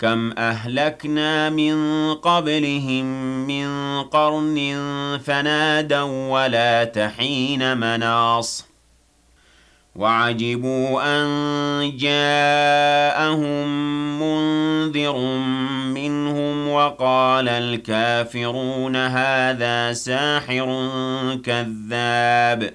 كم أهلكنا من قبلهم من قرن فنادوا ولا تحين مناص وعجبوا أن جاءهم منذر منهم وقال الكافرون هذا ساحر كذاب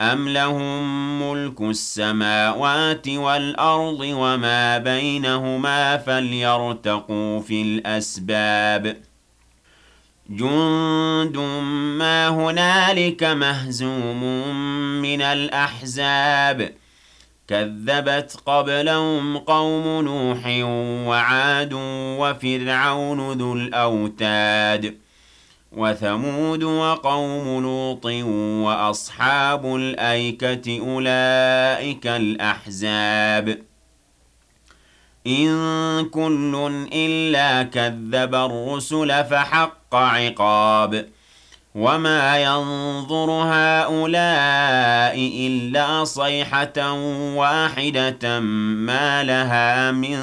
أَمْ لَهُم مُّلْكُ السَّمَاوَاتِ وَالْأَرْضِ وَمَا بَيْنَهُمَا فَلْيَرْتَقُوا فِي الْأَسْبَابِ جُندٌ مَّا هُنَالِكَ مَهْزُومٌ مِّنَ الْأَحْزَابِ كَذَّبَتْ قَبْلَهُمْ قَوْمُ نُوحٍ وَعَادٌ وَفِرْعَوْنُ ذُو الْأَوْتَادِ وثمود وقوم لوط وأصحاب الأيكة أولئك الأحزاب. إن كل إلا كذب الرسل فحق عقاب. وما ينظر هؤلاء إلا صيحة واحدة ما لها من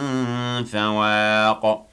فواق.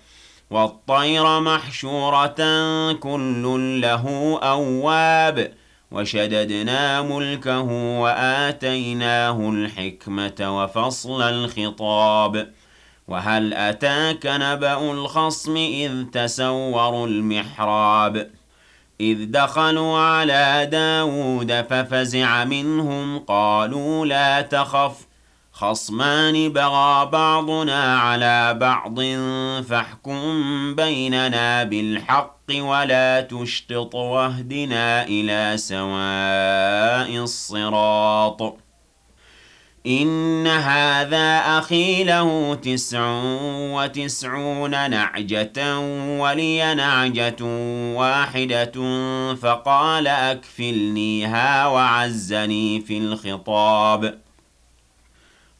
والطير محشورة كل له أواب. وشددنا ملكه وآتيناه الحكمة وفصل الخطاب. وهل أتاك نبأ الخصم إذ تسوروا المحراب؟ إذ دخلوا على داود ففزع منهم قالوا لا تخف. خصمان بغى بعضنا على بعض فاحكم بيننا بالحق ولا تشتط واهدنا إلى سواء الصراط. إن هذا أخي له تسع وتسعون نعجة ولي نعجة واحدة فقال أكفلنيها وعزني في الخطاب.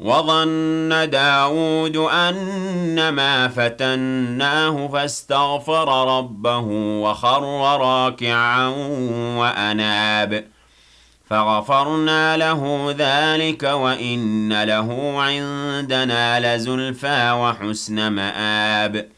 وظن داود أنما فتناه فاستغفر ربه وخر راكعا وأناب. فغفرنا له ذلك وإن له عندنا لزلفى وحسن مآب.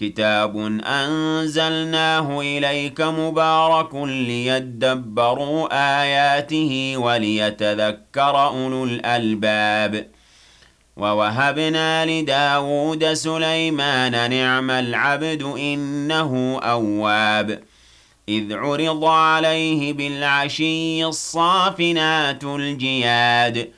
كِتَابٌ أَنزَلْنَاهُ إِلَيْكَ مُبَارَكٌ لِيَدَّبَّرُوا آيَاتِهِ وَلِيَتَذَكَّرَ أُولُو الْأَلْبَابِ وَوَهَبْنَا لِدَاوُودَ سُلَيْمَانَ نِعْمَ الْعَبْدُ إِنَّهُ أَوَّابٌ إِذْ عُرِضَ عَلَيْهِ بِالْعَشِيِّ الصَّافِنَاتُ الْجِيَادُ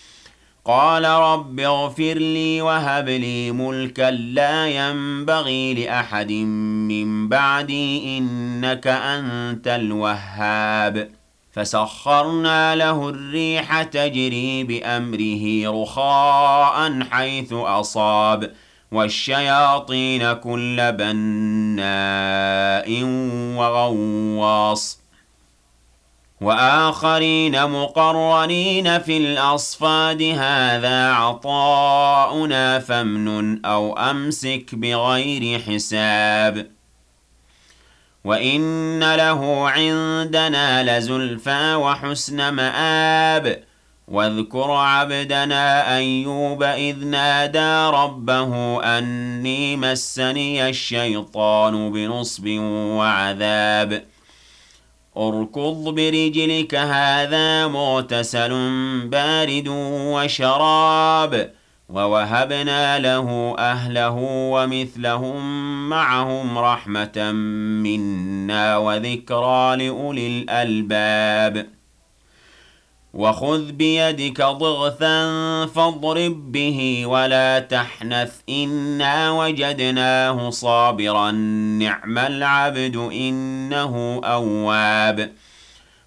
قَالَ رَبِّ اغْفِرْ لِي وَهَبْ لِي مُلْكًا لَّا يَنبَغِي لِأَحَدٍ مِّن بَعْدِي إِنَّكَ أَنتَ الْوَهَّابُ. فَسَخَّرْنَا لَهُ الرِّيحَ تَجْرِي بِأَمْرِهِ رُخَاءً حَيْثُ أَصَابَ وَالشَّيَاطِينَ كُلَّ بَنَّاءٍ وَغَوَّاصٍ. وَآخَرِينَ مُقَرَّنِينَ فِي الْأَصْفَادِ هَذَا عَطَاؤُنَا فَامْنُنْ أَوْ أَمْسِكْ بِغَيْرِ حِسَابٍ. وَإِنَّ لَهُ عِندَنَا لَزُلْفَىٰ وَحُسْنَ مَآبٍ. واذكر عبدنا أيوب إذ نادى ربه أني مسني الشيطان بنصب وعذاب. أركض برجلك هذا مغتسل بارد وشراب. ووهبنا له أهله ومثلهم معهم رحمة منا وذكرى لأولي الألباب. وَخُذْ بِيَدِكَ ضِغْثًا فَاضْرِب بِّهِ وَلَا تَحْنَثْ إِنَّا وَجَدْنَاهُ صَابِرًا نِّعْمَ الْعَبْدُ إِنَّهُ أَوَّابٌ.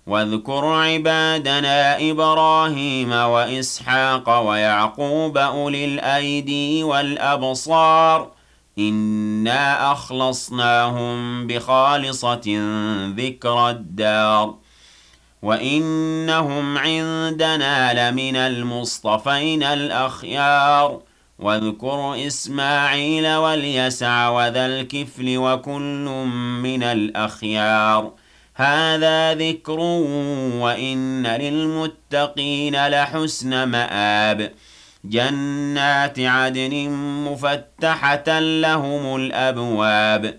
وَاذْكُرْ عِبَادَنَا إِبْرَاهِيمَ وَإِسْحَاقَ وَيَعْقُوبَ أُولِي الْأَيْدِي وَالْأَبْصَارِ إِنَّا أَخْلَصْنَاهُم بِخَالِصَةٍ ذِكْرَى الدَّارِ. وَإِنَّهُمْ عِندَنَا لَمِنَ الْمُصْطَفَيْنَ الْأَخْيَارِ واذكر إسماعيل واليسع وذا الكفل وكل من الأخيار هذا ذكر وإن للمتقين لحسن مآب جنات عدن مفتحة لهم الأبواب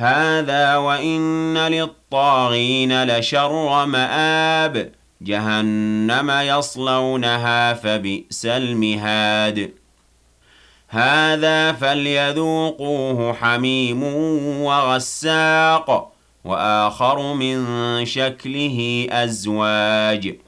هَٰذَا وَإِنَّ لِلطَّاغِينَ لَشَرَّ مَآبٍ. جَهَنَّمَ يَصْلَوْنَهَا فَبِئْسَ الْمِهَادُ. هَٰذَا فَلْيَذُوقُوهُ حَمِيمٌ وَغَسَّاقٌ وَآخَرُ مِن شَكْلِهِ أَزْوَاجٌ.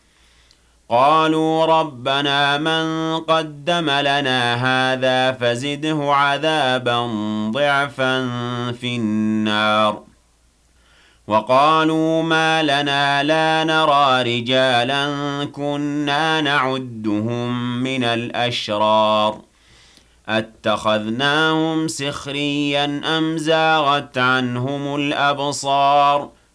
قَالُوا رَبَّنَا مَن قَدَّمَ لَنَا هَٰذَا فَزِدْهُ عَذَابًا ضِعْفًا فِي النَّارِ. وقالوا ما لنا لا نرى رجالا كنا نعدهم من الأشرار. أتخذناهم سخريا أم زاغت عنهم الأبصار؟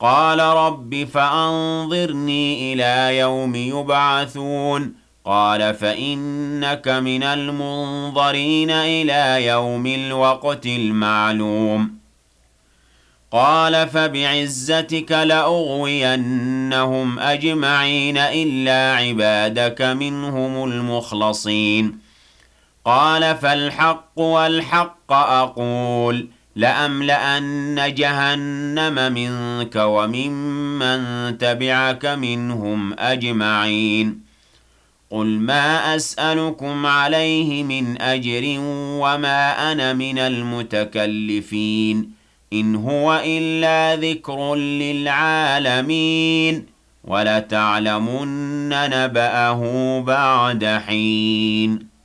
قال رب فأنظرني إلى يوم يبعثون. قال فإنك من المنظرين إلى يوم الوقت المعلوم. قال فبعزتك لأغوينهم أجمعين إلا عبادك منهم المخلصين. قال فالحق والحق أقول. لأملأن جهنم منك وممن تبعك منهم أجمعين. قل ما أسألكم عليه من أجر وما أنا من المتكلفين. إن هو إلا ذكر للعالمين. ولتعلمن نبأه بعد حين.